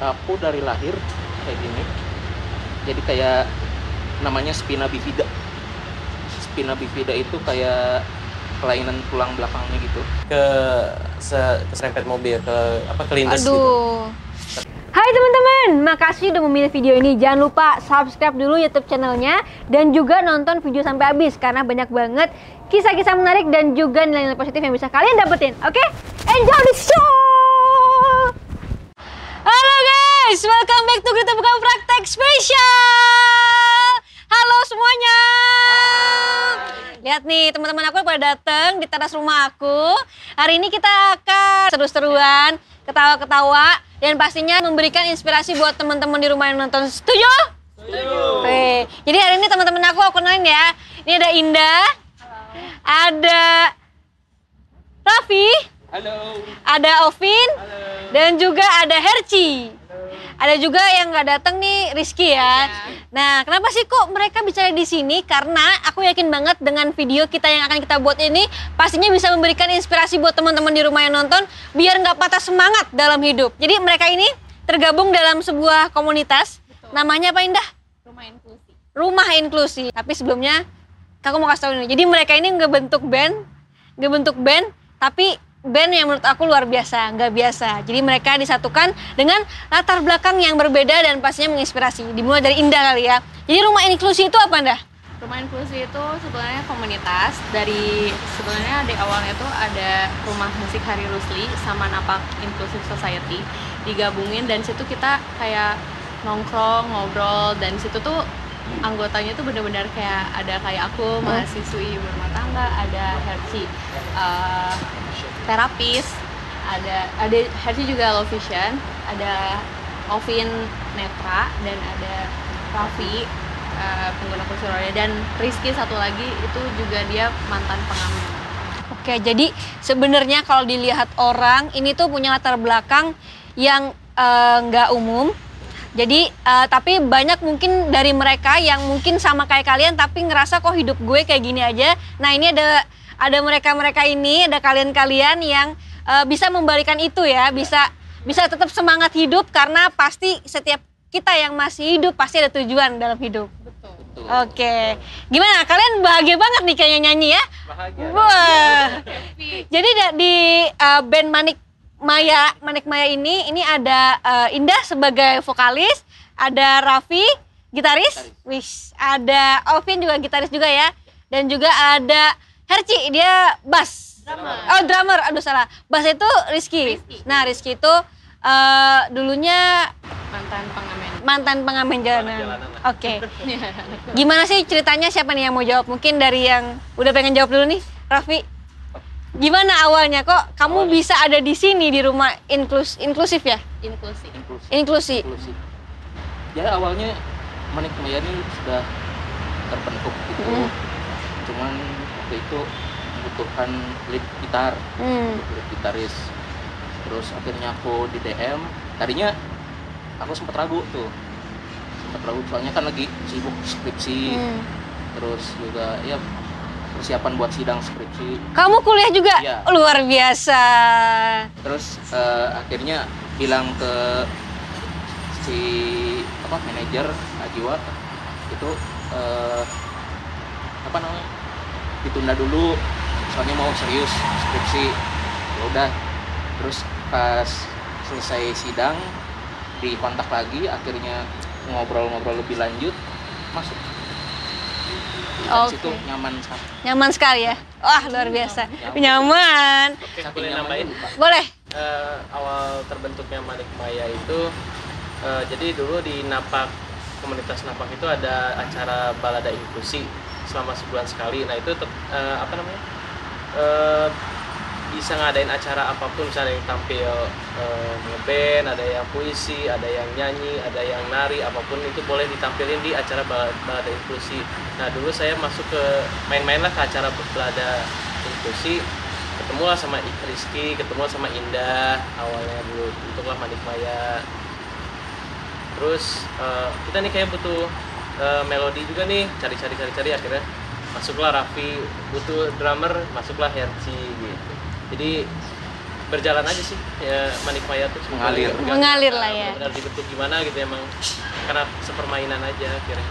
aku dari lahir kayak gini jadi kayak namanya spina bifida spina bifida itu kayak kelainan tulang belakangnya gitu ke se keserempet mobil ke apa kelindes gitu. Aduh. Hai teman-teman, makasih udah memilih video ini. Jangan lupa subscribe dulu YouTube channelnya dan juga nonton video sampai habis karena banyak banget kisah-kisah menarik dan juga nilai-nilai positif yang bisa kalian dapetin. Oke? Enjoy the show! Halo guys, welcome back to Kita Bukan Praktek Spesial. Halo semuanya. Lihat nih teman-teman aku pada datang di teras rumah aku. Hari ini kita akan seru-seruan, ketawa-ketawa, dan pastinya memberikan inspirasi buat teman-teman di rumah yang nonton. Setuju? Setuju. Oke. Jadi hari ini teman-teman aku aku kenalin ya. Ini ada Indah, ada Raffi, halo ada Ovin, dan juga ada Herci. Ada juga yang nggak datang nih Rizky ya. Nah, kenapa sih kok mereka bicara di sini? Karena aku yakin banget dengan video kita yang akan kita buat ini pastinya bisa memberikan inspirasi buat teman-teman di rumah yang nonton biar nggak patah semangat dalam hidup. Jadi mereka ini tergabung dalam sebuah komunitas. Namanya apa Indah? rumah inklusi. Rumah Inklusi. Tapi sebelumnya aku mau kasih tahu ini. Jadi mereka ini ngebentuk band, ngebentuk band, tapi band yang menurut aku luar biasa, nggak biasa. Jadi mereka disatukan dengan latar belakang yang berbeda dan pastinya menginspirasi. Dimulai dari Indah kali ya. Jadi Rumah Inklusi itu apa Indah? Rumah inklusi itu sebenarnya komunitas dari sebenarnya di awalnya tuh ada rumah musik Hari Rusli sama Napak Inclusive Society digabungin dan situ kita kayak nongkrong ngobrol dan situ tuh anggotanya tuh benar-benar kayak ada kayak aku mahasiswi rumah tangga ada Herci eh, terapis ada ada Herci juga low vision ada Ovin netra dan ada Raffi eh, pengguna kursi roda dan Rizky satu lagi itu juga dia mantan pengamen Oke, jadi sebenarnya kalau dilihat orang ini tuh punya latar belakang yang eh, nggak umum. Jadi eh, tapi banyak mungkin dari mereka yang mungkin sama kayak kalian tapi ngerasa kok hidup gue kayak gini aja. Nah ini ada ada mereka-mereka ini, ada kalian-kalian yang eh, bisa membalikan itu ya, bisa bisa tetap semangat hidup karena pasti setiap kita yang masih hidup pasti ada tujuan dalam hidup. betul Betul. Oke, gimana? Kalian bahagia banget nih kayaknya nyanyi ya? bahagia Wah. Jadi di uh, band Manik Maya, Manik Maya ini ini ada uh, Indah sebagai vokalis, ada Raffi gitaris, wis, ada Ovin juga gitaris juga ya, dan juga ada Herci dia bass. Drummer. Oh drummer, aduh salah. Bass itu Rizky. Rizky. Nah Rizky itu uh, dulunya mantan pengamen mantan pengamen jalanan. jalanan. Oke. Gimana sih ceritanya siapa nih yang mau jawab? Mungkin dari yang udah pengen jawab dulu nih, Raffi. Gimana awalnya kok kamu Awalnya. bisa ada di sini di rumah inklus inklusif ya? inklusi inklusi Inklusi. inklusi ya awalnya Manik Maya ini sudah terbentuk gitu Mm. cuman waktu itu membutuhkan lead gitar Hmm. lead gitaris terus akhirnya aku di DM tadinya aku sempat ragu tuh sempat ragu soalnya kan lagi sibuk skripsi Hmm. terus juga ya persiapan buat sidang skripsi Kamu kuliah juga? Iya. Luar biasa. terus eh, akhirnya bilang ke si apa manajer Ajiwa itu eh, apa namanya ditunda dulu soalnya mau serius skripsi ya udah terus pas selesai sidang dikontak lagi akhirnya ngobrol-ngobrol lebih lanjut masuk Dari situ nyaman sekali Nyaman sekali ya. Wah, luar biasa. Nyaman. Oke, Saking boleh nambahin? Boleh. Eh, awal terbentuknya Manik Maya itu eh, jadi dulu di Napak komunitas Napak itu ada acara balada inklusi selama sebulan sekali. Nah itu eh, apa namanya Eh, bisa ngadain acara apa pun, misalnya yang tampil eh, ngeband, ada yang puisi, ada yang nyanyi, ada yang nari, apa pun itu boleh ditampilin di acara bala- balada inklusi. Nah dulu saya masuk ke main-main lah ke acara balada inklusi. Ketemulah sama Rizky, ketemu sama Indah awalnya dulu untuklah Manik Maya terus eh, kita nih kayak butuh eh, melodi juga nih cari-cari cari-cari akhirnya masuklah Raffi butuh drummer masuklah Herci gitu jadi berjalan aja sih ya Manik Maya tuh Mengalir. Mengalir lah ya. benar dibentuk gimana gitu emang karena sepermainan aja akhirnya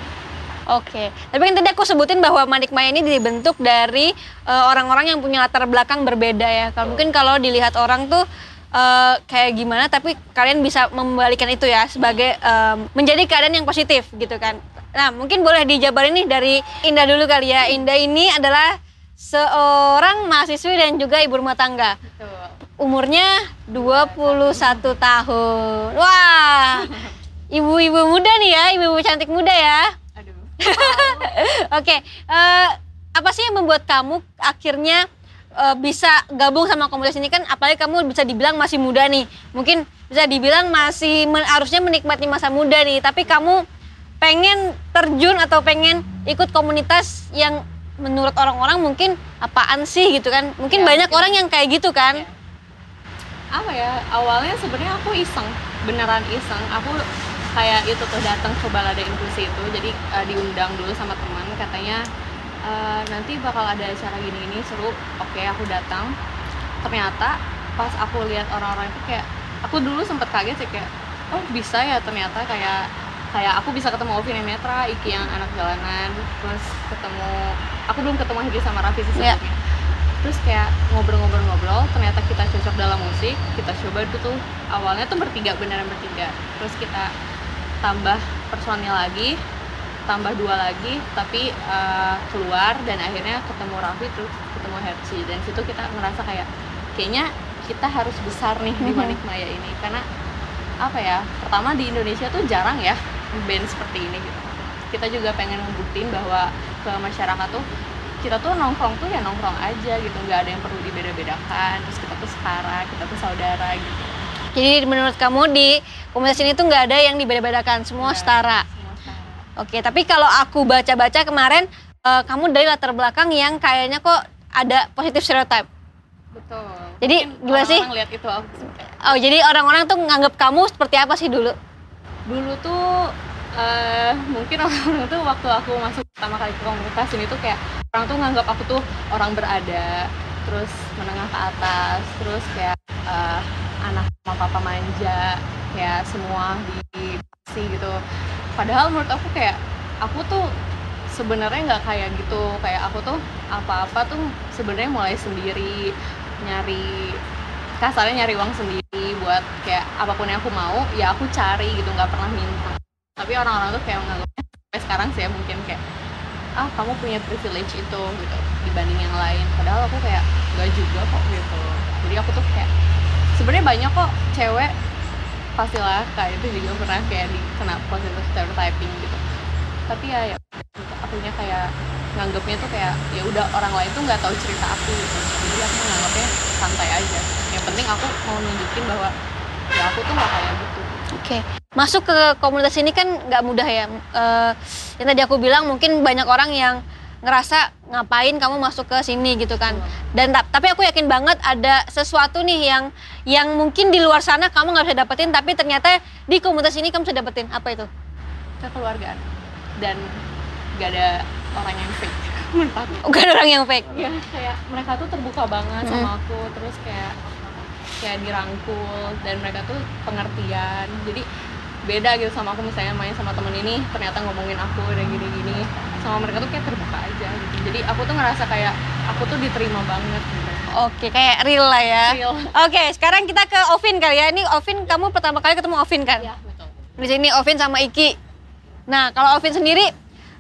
Oke, tapi kan tadi aku sebutin bahwa Manik Maya ini dibentuk dari eh, orang-orang yang punya latar belakang berbeda ya. Kalau mungkin kalau dilihat orang tuh eh, kayak gimana, tapi kalian bisa membalikan itu ya sebagai eh, menjadi keadaan yang positif gitu kan. Nah, mungkin boleh dijabarin nih dari Indah dulu kali ya. Indah ini adalah seorang mahasiswi dan juga ibu rumah tangga. Betul. Umurnya 21 tahun. Wah, ibu-ibu muda nih ya, ibu-ibu cantik muda ya. Aduh. Oke, eh, apa sih yang membuat kamu akhirnya eh, bisa gabung sama komunitas ini kan? Apalagi kamu bisa dibilang masih muda nih, mungkin bisa dibilang masih men- harusnya menikmati masa muda nih, tapi kamu pengen terjun atau pengen ikut komunitas yang menurut orang-orang mungkin apaan sih gitu kan? Mungkin Ya, banyak mungkin. orang yang kayak gitu kan? Ya. apa ya awalnya sebenarnya aku iseng beneran iseng aku kayak itu tuh datang ke balada inklusi itu jadi eh, diundang dulu sama teman katanya eh, nanti bakal ada acara gini-gini seru oke aku datang ternyata pas aku lihat orang-orang itu kayak aku dulu sempet kaget sih kayak oh bisa ya ternyata kayak kayak aku bisa ketemu Ovi Nemetra, Iki yang anak jalanan, terus ketemu aku belum ketemu Hedi sama Raffi sih Iya. sebelumnya terus kayak ngobrol-ngobrol-ngobrol ternyata kita cocok dalam musik kita coba itu tuh awalnya tuh bertiga beneran bertiga terus kita tambah personil lagi tambah dua lagi tapi eh, keluar dan akhirnya ketemu Raffi terus ketemu Herci dan situ kita ngerasa kayak kayaknya kita harus besar nih di Mhm. Manik Maya ini karena apa ya pertama di Indonesia tuh jarang ya band seperti ini gitu kita juga pengen membuktiin bahwa ke masyarakat tuh kita tuh nongkrong tuh ya nongkrong aja gitu nggak ada yang perlu dibeda-bedakan terus kita tuh setara kita tuh saudara gitu Jadi menurut kamu di komunitas ini tuh nggak ada yang dibeda-bedakan, semua Nggak, setara. semua setara Oke, tapi kalau aku baca-baca kemarin, eh, kamu dari latar belakang yang kayaknya kok ada positif stereotype. betul Jadi, Mungkin gimana sih? lihat itu aku. Oh, jadi orang-orang tuh nganggap kamu seperti apa sih dulu? dulu tuh eh, mungkin orang-orang tuh waktu aku masuk pertama kali ke komunitas ini tuh kayak orang tuh nganggap aku tuh orang berada terus menengah ke atas terus kayak eh, anak sama papa manja kayak semua dikasih gitu. Padahal menurut aku kayak aku tuh sebenarnya nggak kayak gitu. Kayak aku tuh apa-apa tuh sebenarnya mulai sendiri nyari kasarnya nyari uang sendiri buat kayak apa pun yang aku mau ya aku cari gitu nggak pernah minta tapi orang-orang tuh kayak menganggapnya sampai sekarang sih ya mungkin kayak ah kamu punya privilege itu gitu dibanding yang lain. Padahal aku kayak nggak juga kok gitu. Jadi aku tuh kayak sebenarnya banyak kok cewek pastilah kayak itu juga pernah kayak dikena positive stereotyping gitu. Tapi ya ya akunya kayak nganggapnya tuh kayak ya udah orang lain tuh nggak tahu cerita aku gitu. Jadi aku nganggapnya santai aja. Yang penting aku mau nunjukin bahwa ya aku tuh nggak kayak gitu. Oke, masuk ke komunitas ini kan nggak mudah ya. Eh, yang tadi aku bilang mungkin banyak orang yang ngerasa ngapain kamu masuk ke sini gitu kan. Dan ta- tapi aku yakin banget ada sesuatu nih yang yang mungkin di luar sana kamu nggak bisa dapetin, tapi ternyata di komunitas ini kamu bisa dapetin. Apa itu? kekeluargaan dan gak ada orang yang fake menurut aku Bukan orang yang fake. ya kayak mereka tuh terbuka banget sama aku terus kayak kayak dirangkul dan mereka tuh pengertian jadi beda gitu sama aku misalnya main sama temen ini ternyata ngomongin aku dan gini-gini sama mereka tuh kayak terbuka aja gitu jadi aku tuh ngerasa kayak aku tuh diterima banget gitu Oke, kayak real lah ya. Real. Oke, sekarang kita ke Ovin kali ya. Ini Ovin kamu pertama kali ketemu Ovin kan? ya betul Di sini Ovin sama Iki. Nah, kalau Ovin sendiri,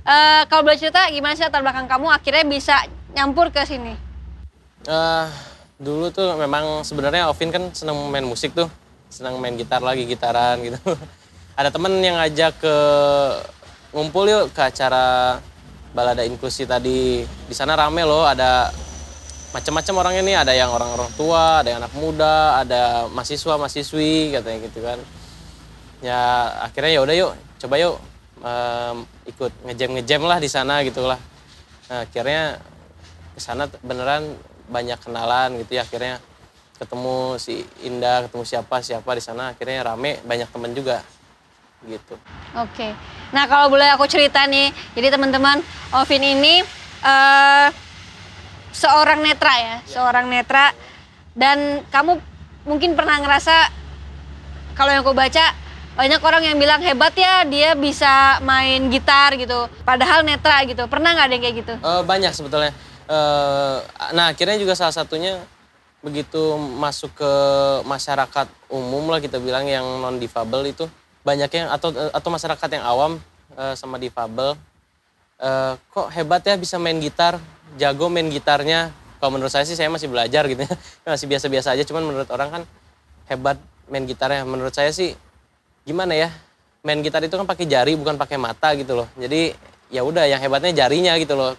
eh, kalau boleh cerita gimana sih latar belakang kamu akhirnya bisa nyampur ke sini? Eh, dulu tuh memang sebenarnya Ovin kan senang main musik tuh, senang main gitar lagi gitaran gitu. Ada temen yang ngajak ke ngumpul yuk ke acara balada inklusi tadi. Di sana rame loh, ada macam-macam orangnya nih, ada yang orang-orang tua, ada yang anak muda, ada mahasiswa mahasiswi katanya gitu kan. Ya akhirnya ya udah yuk, coba yuk em, ikut ngejam ngejam lah di sana gitulah. Nah, akhirnya ke sana beneran banyak kenalan gitu ya akhirnya ketemu si Indah ketemu siapa siapa di sana akhirnya rame banyak temen juga gitu. Oke. Nah, kalau boleh aku cerita nih, jadi teman-teman, Ovin ini eh seorang netra ya, seorang netra. Dan kamu mungkin pernah ngerasa kalau yang aku baca banyak orang yang bilang hebat ya dia bisa main gitar gitu. Padahal netra gitu. Pernah nggak ada yang kayak gitu? Eh, banyak sebetulnya. Eh, nah akhirnya juga salah satunya begitu masuk ke masyarakat umum lah kita bilang yang non difabel itu banyak yang atau atau masyarakat yang awam eh, sama difabel. Eh, kok hebat ya bisa main gitar? Jago main gitarnya. Kalau menurut saya sih saya masih belajar gitu ya. Masih biasa-biasa aja. Cuman menurut orang kan hebat main gitarnya. Menurut saya sih gimana ya? Main gitar itu kan pakai jari bukan pakai mata gitu loh. Jadi ya udah yang hebatnya jarinya gitu loh.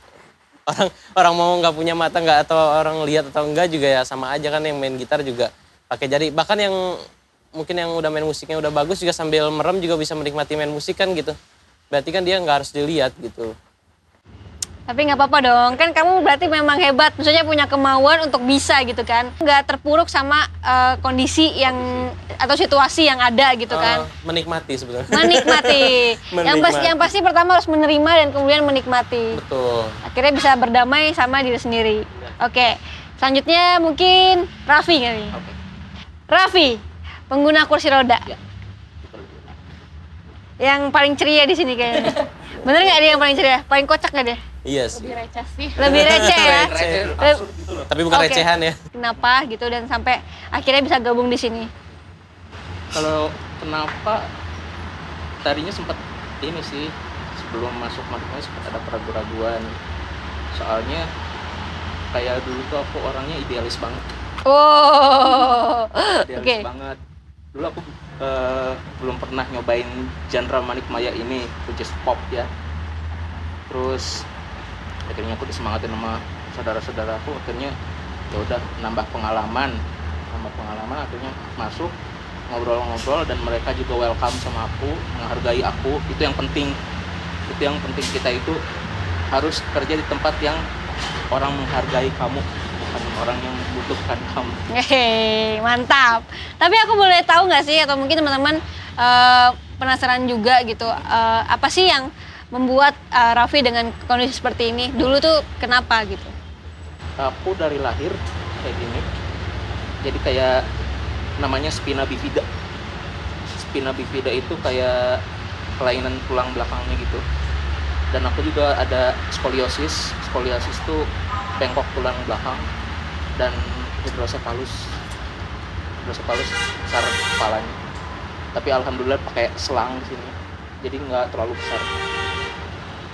Orang orang mau nggak punya mata nggak atau orang lihat atau enggak juga ya sama aja kan yang main gitar juga pakai jari. Bahkan yang mungkin yang udah main musiknya udah bagus juga sambil merem juga bisa menikmati main musik kan gitu berarti kan dia nggak harus dilihat gitu tapi nggak apa-apa dong kan kamu berarti memang hebat maksudnya punya kemauan untuk bisa gitu kan nggak terpuruk sama eh, kondisi yang atau situasi yang ada gitu kan Eh, menikmati sebetulnya menikmati. yang pasti Menikmati. yang pasti pertama harus menerima dan kemudian menikmati. betul Akhirnya bisa berdamai sama diri sendiri. Oke. Selanjutnya mungkin Raffi kali. Oke. Raffi, pengguna kursi roda. Ya. Yang paling ceria di sini kayaknya. Bener nggak dia yang paling ceria? Paling kocak nggak dia? iya sih lebih receh sih Lebih receh ya. Receh, Leb- tapi bukan Oke. recehan ya Kenapa gitu dan sampai akhirnya bisa gabung di sini. Kalau kenapa tadinya sempat ini sih sebelum masuk Maduknya sempat ada keraguan-raguan. Soalnya kayak dulu tuh aku orangnya idealis banget, Oh, idealis oke. banget. Dulu aku eh, belum pernah nyobain genre Manik Maya ini, which is pop ya. Terus akhirnya aku disemangatin sama saudara-saudaraku akhirnya ya udah nambah pengalaman nambah pengalaman akhirnya masuk ngobrol-ngobrol dan mereka juga welcome sama aku menghargai aku. Itu yang penting. Itu yang penting kita itu harus kerja di tempat yang orang menghargai kamu orang yang membutuhkan kamu Hehe, mantap. Tapi aku boleh tahu nggak sih atau mungkin teman-teman eh, penasaran juga gitu, eh, apa sih yang membuat eh, Raffi dengan kondisi seperti ini? Dulu tuh kenapa gitu? aku dari lahir kayak gini jadi kayak namanya spina bifida spina bifida itu kayak kelainan tulang belakangnya gitu dan aku juga ada skoliosis skoliosis itu bengkok tulang belakang dan hidrosefalus hidrosefalus besar kepalanya tapi alhamdulillah pakai selang di sini jadi nggak terlalu besar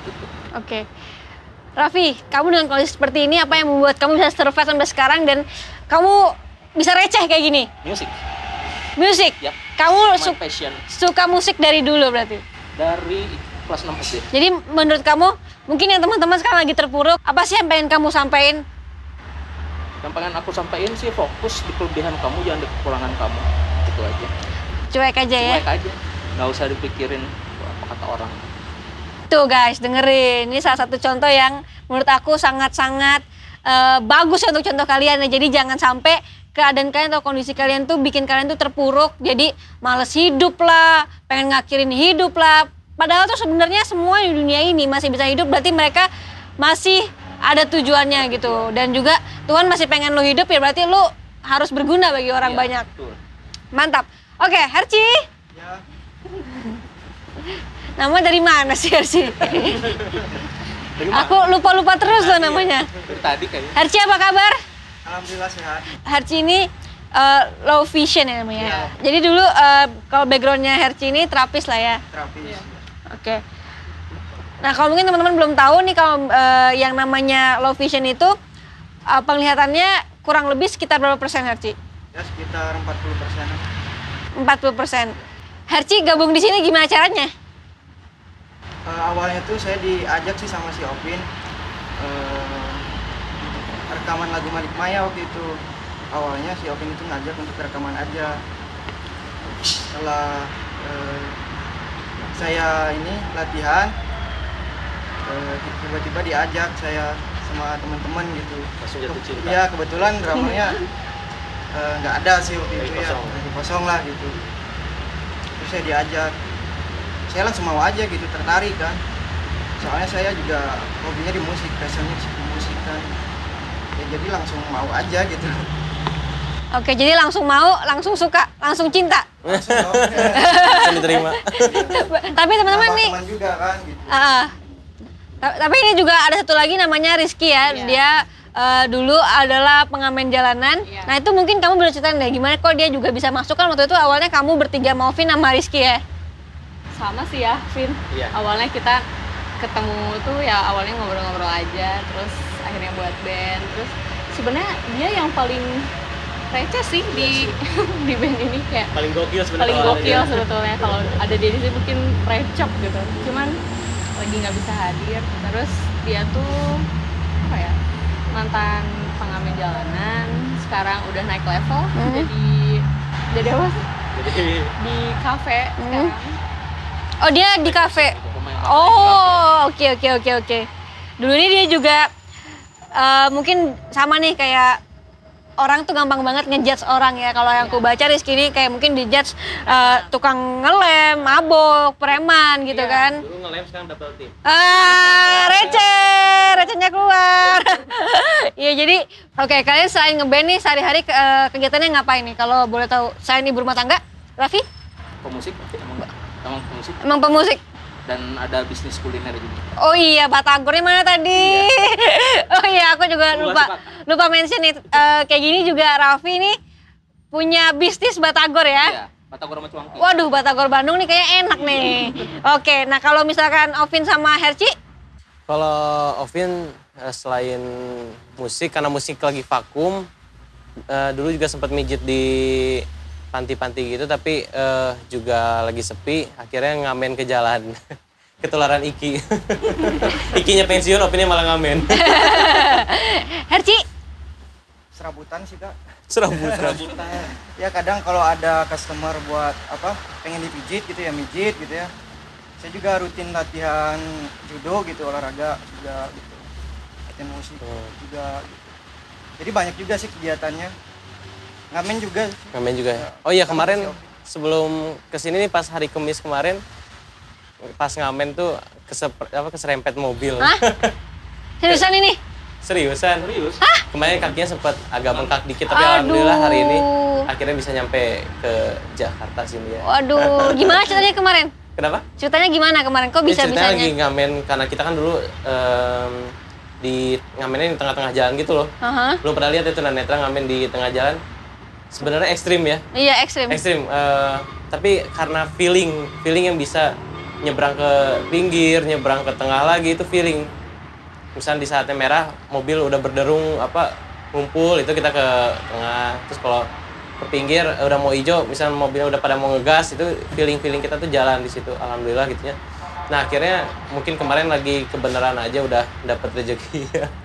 gitu Oke. Raffi, kamu dengan kondisi seperti ini apa yang membuat kamu bisa survive sampai sekarang dan kamu bisa receh kayak gini? musik Musik. ya Kamu su- passion suka musik dari dulu berarti. dari kelas 6 SD Jadi menurut kamu mungkin yang teman-teman sekarang lagi terpuruk, apa sih yang pengen kamu sampaikan? Yang pengen aku sampaikan sih fokus di kelebihan kamu jangan di kekurangan kamu itu aja Cuek aja ya. cuek aja nggak usah dipikirin apa kata orang Tuh guys, dengerin. Ini salah satu contoh yang menurut aku sangat-sangat eh, bagus untuk contoh kalian ya. Jadi jangan sampai keadaan kalian atau kondisi kalian tuh bikin kalian tuh terpuruk. Jadi males hidup lah, pengen ngakhirin hidup lah. Padahal tuh sebenarnya semua di dunia ini masih bisa hidup. Berarti mereka masih ada tujuannya gitu. Dan juga Tuhan masih pengen lo hidup ya berarti lo harus berguna bagi orang Iya, banyak. betul. Mantap. Oke, Herci. Ya, Nama dari mana sih Herci? Aku lupa-lupa terus tuh namanya. dari tadi kayaknya Herci apa kabar? alhamdulillah sehat. Herci ini eh, low vision ya namanya. Iya. Jadi dulu eh, kalau backgroundnya Herci ini terapis lah ya. Terapis. Oke. Nah kalau mungkin teman-teman belum tahu nih kalau eh, yang namanya low vision itu eh, penglihatannya kurang lebih sekitar berapa persen Herci? Ya sekitar 40 persen. 40 persen. Herci gabung di sini gimana caranya? Eh, awalnya tuh saya diajak sih sama si Opin eh, rekaman lagu Malik Maya waktu itu. Awalnya si Opin itu ngajak untuk rekaman aja. Setelah eh, saya ini latihan, tiba-tiba diajak saya sama teman-teman gitu. langsung jatuh cinta Iya kebetulan dramanya eh, nggak ada sih waktu itu ya, kosong. lah gitu. Terus saya diajak, saya langsung mau aja gitu tertarik kan. Soalnya saya juga hobinya di musik, passionnya di musik kan. Ya jadi langsung mau aja gitu. Oke, jadi langsung mau, langsung suka, langsung cinta. langsung diterima. Tapi teman-teman nih, teman juga kan gitu ah, ta- tapi ini juga ada satu lagi namanya Rizky ya. Iya. Dia eh, dulu adalah pengamen jalanan. Iya. Nah itu mungkin kamu boleh ceritain deh gimana kok dia juga bisa masuk kan waktu itu awalnya kamu bertiga mau Vin sama Rizky ya. sama sih ya Vin Iya. awalnya kita ketemu tuh ya awalnya ngobrol-ngobrol aja terus akhirnya buat band terus sebenarnya dia yang paling receh sih di di band ini kayak paling gokil sebenarnya paling gokil sebetulnya kalau ada dia di sini mungkin recok gitu cuman lagi nggak bisa hadir terus dia tuh apa ya mantan pengamen jalanan sekarang udah naik level Hmm. jadi jadi apa sih jadi di kafe Hmm. sekarang Oh dia di kafe. Oh oke oke oke oke. Dulu ini dia juga eh, mungkin sama nih kayak orang tuh gampang banget ngejudge orang ya. Kalau yang aku baca Rizky ini kayak mungkin dijudge eh, tukang ngelem, mabok, preman gitu Iya. kan. dulu ngelem sekarang double team Ah, receh, recehnya keluar. Iya jadi, oke kalian selain ngeband nih sehari-hari eh, kegiatannya ngapain nih? Kalau boleh tahu, selain ibu rumah tangga, Raffi pemusik emang, emang pemusik emang pemusik. dan ada bisnis kuliner juga Oh iya, Batagornya mana tadi? oh iya, aku juga Lupa lupa mention nih. Eh, kayak gini juga Raffi nih punya bisnis Batagor ya. Iya, Batagor sama Cuangki. Waduh, Batagor Bandung nih kayaknya enak nih. Oke, nah kalau misalkan Ovin sama Herci, Kalau Ovin eh, selain musik karena musik lagi vakum eh, dulu juga sempat mijit di panti-panti gitu tapi eh, juga lagi sepi akhirnya ngamen ke jalan ketularan Iki Ikinya pensiun Ovinnya malah ngamen Herci, serabutan sih kak serabut ya kadang kalau ada customer buat apa pengen dipijit gitu ya mijit gitu ya saya juga rutin latihan judo gitu olahraga juga gitu latihan musik Hmm. juga gitu. jadi banyak juga sih kegiatannya ngamen juga sih. ngamen juga ya? oh iya kemarin Ovin. sebelum ke sini nih pas hari Kamis kemarin pas ngamen tuh kesep- apa keserempet mobil Hah? seriusan ini? seriusan Serius? Kemarin kakinya sempat agak bengkak dikit tapi alhamdulillah hari ini Aduh. akhirnya bisa nyampe ke Jakarta sini ya. Waduh, gimana ceritanya kemarin? Kenapa? Ceritanya gimana kemarin? Kok Ini bisa ceritanya lagi ngamen karena kita kan dulu em, di ngamennya di tengah-tengah jalan gitu loh. Aha. Belum pernah lihat itu Netra ngamen di tengah jalan. Sebenarnya ekstrim ya, Iya ekstrim. ekstrim. eh, tapi karena feeling, feeling yang bisa nyebrang ke pinggir, nyebrang ke tengah lagi itu feeling. Misalnya di saatnya merah, mobil udah berderung apa ngumpul itu kita ke tengah. Terus kalau ke pinggir udah mau hijau, misalnya mobilnya udah pada mau ngegas itu feeling feeling kita tuh jalan di situ. Alhamdulillah gitu ya. Nah akhirnya mungkin kemarin lagi kebenaran aja udah dapet rezeki ya.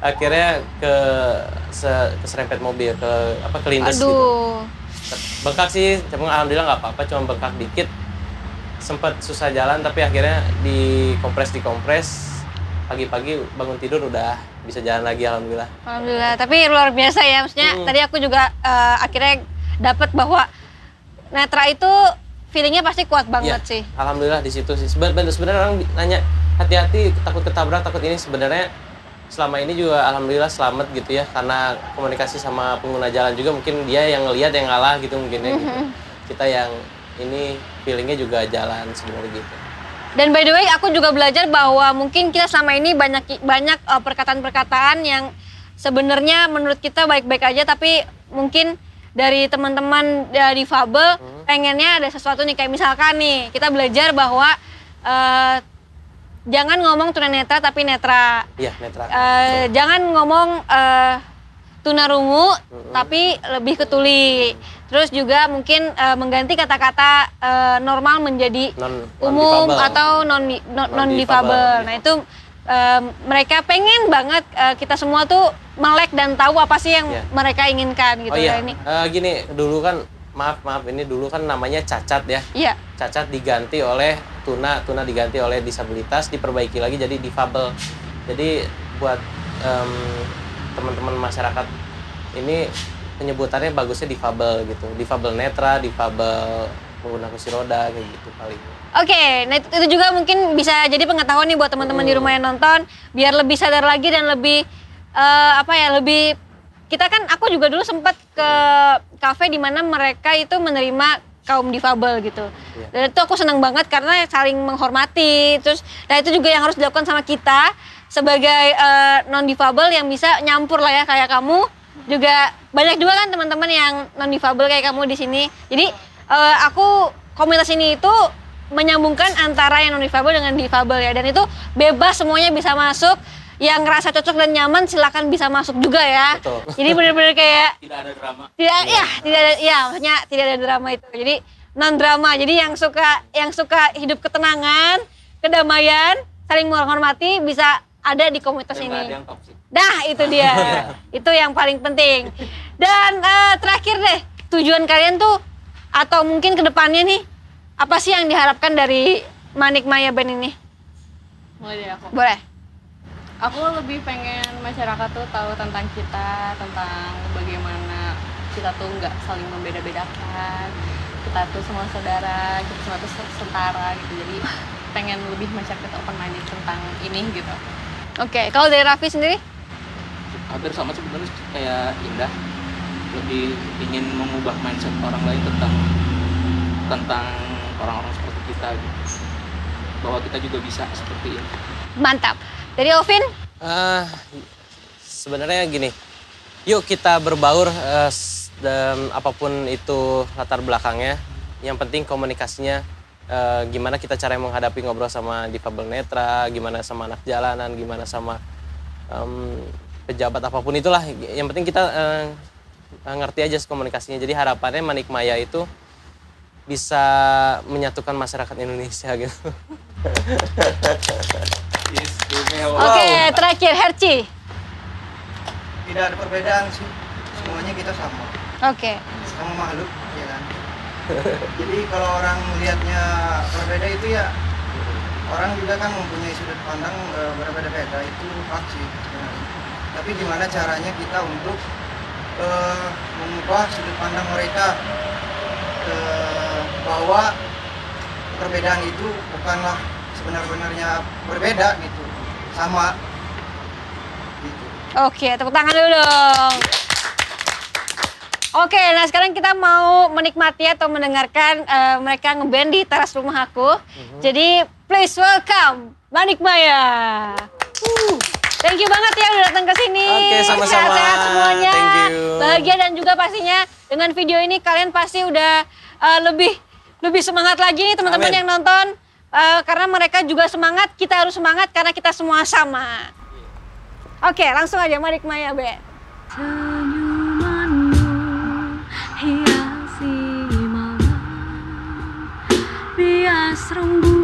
Akhirnya ke se- keserempet mobil ke apa kelindes gitu Aduh. bengkak sih cuma alhamdulillah nggak apa-apa cuma bengkak dikit sempat susah jalan tapi akhirnya dikompres dikompres pagi-pagi bangun tidur udah bisa jalan lagi alhamdulillah Alhamdulillah, tapi luar biasa ya. Maksudnya Hmm. tadi aku juga eh, akhirnya dapat bahwa netra itu feelingnya pasti kuat banget Iya, sih. alhamdulillah di situ sih sebenarnya sebenarnya orang nanya hati-hati takut ketabrak takut ini sebenarnya selama ini juga alhamdulillah selamat gitu ya karena komunikasi sama pengguna jalan juga mungkin dia yang ngelihat yang ngalah gitu mungkin ya gitu. kita yang ini feelingnya juga jalan sebenarnya gitu. Dan by the way, aku juga belajar bahwa mungkin kita selama ini banyak banyak eh, perkataan-perkataan yang sebenarnya menurut kita baik-baik aja, tapi mungkin dari teman-teman dari difabel pengennya ada sesuatu nih kayak misalkan nih kita belajar bahwa eh, jangan ngomong tunanetra tapi netra. iya netra. Eh, jangan ngomong eh, tunarungu tapi lebih ke tuli. Terus juga mungkin eh, mengganti kata-kata eh, normal menjadi non umum non-difabel. atau non non Non-difabel. difabel. Nah, itu eh, mereka pengen banget eh, kita semua tuh melek dan tahu apa sih yang Iya. mereka inginkan gitu oh iya ya ini. Eh, gini dulu kan maaf maaf ini dulu kan namanya cacat ya Iya. cacat diganti oleh tuna tuna diganti oleh disabilitas diperbaiki lagi jadi difabel jadi buat em, teman-teman masyarakat ini penyebutannya bagusnya difabel gitu difabel netra difabel pengguna kursi roda kayak gitu paling Oke, nah itu juga mungkin bisa jadi pengetahuan nih buat teman-teman di rumah yang nonton, biar lebih sadar lagi dan lebih eh, apa ya, lebih kita kan aku juga dulu sempat ke kafe di mana mereka itu menerima kaum difabel gitu. Iya. Dan itu aku senang banget karena saling menghormati. Terus nah itu juga yang harus dilakukan sama kita sebagai non difabel yang bisa nyampur lah ya kayak kamu. Juga banyak juga kan teman-teman yang non difabel kayak kamu di sini. Jadi eh, aku komunitas ini itu menyambungkan antara yang non difabel dengan difabel ya. Dan itu bebas semuanya bisa masuk. Yang ngerasa cocok dan nyaman silakan bisa masuk juga ya. Betul. Jadi bener-bener kayak tidak ada drama. Tidak ya tidak ada ya maksudnya tidak ada drama itu. Jadi non drama jadi yang suka yang suka hidup ketenangan kedamaian saling menghormati bisa ada di komunitas dan nggak ada ini yang dah itu dia. Itu yang paling penting. Dan eh, terakhir deh tujuan kalian tuh atau mungkin ke depannya nih apa sih yang diharapkan dari Manik Maya Band ini? Mulai dari aku. Boleh. Aku lebih pengen masyarakat tuh tahu tentang kita tentang bagaimana kita tuh nggak saling membeda-bedakan. Kita tuh semua saudara kita semua tuh setara gitu. Jadi pengen lebih masyarakat open minded tentang ini gitu oke kalau dari Raffi sendiri? Hampir sama sebenarnya kayak Indah. Lebih ingin mengubah mindset orang lain tentang tentang orang-orang seperti kita gitu. bahwa kita juga bisa seperti ini. Mantap. Dari Ovin? Ah, sebenarnya gini, yuk kita berbaur s- dan apa pun itu latar belakangnya. Yang penting komunikasinya eh, gimana kita cara menghadapi ngobrol sama difabel netra, gimana sama anak jalanan, gimana sama em, pejabat apa pun itulah. Yang penting kita eh, ngerti aja komunikasinya. Jadi harapannya Manik Maya itu bisa menyatukan masyarakat Indonesia gitu. oke terakhir Herci Tidak ada perbedaan sih. Semuanya kita sama. oke Sama makhluk, ya kan. Jadi kalau orang melihatnya berbeda itu ya orang juga kan mempunyai sudut pandang eh, berbeda-beda itu hak. Tapi gimana caranya kita untuk eh, mengubah sudut pandang mereka eh, bahwa perbedaan itu bukanlah sebenar-benarnya berbeda gitu, sama gitu. Oke, tepuk tangan dulu dong. Oke, nah sekarang kita mau menikmati atau mendengarkan eh, mereka ngeband di teras rumah aku. Jadi please welcome Manik Maya. Uh, Thank you banget ya udah datang ke sini. Oke, sama-sama. Sehat-sehat semuanya. Thank you. Bahagia dan juga pastinya dengan video ini kalian pasti udah eh, lebih lebih semangat lagi nih teman-teman yang nonton. Eh, karena mereka juga semangat, kita harus semangat karena kita semua sama. Oke, langsung aja Manik Maya Band. Hiasi malam Bias rembulan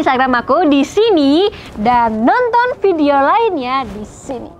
Instagram aku di sini dan nonton video lainnya di sini.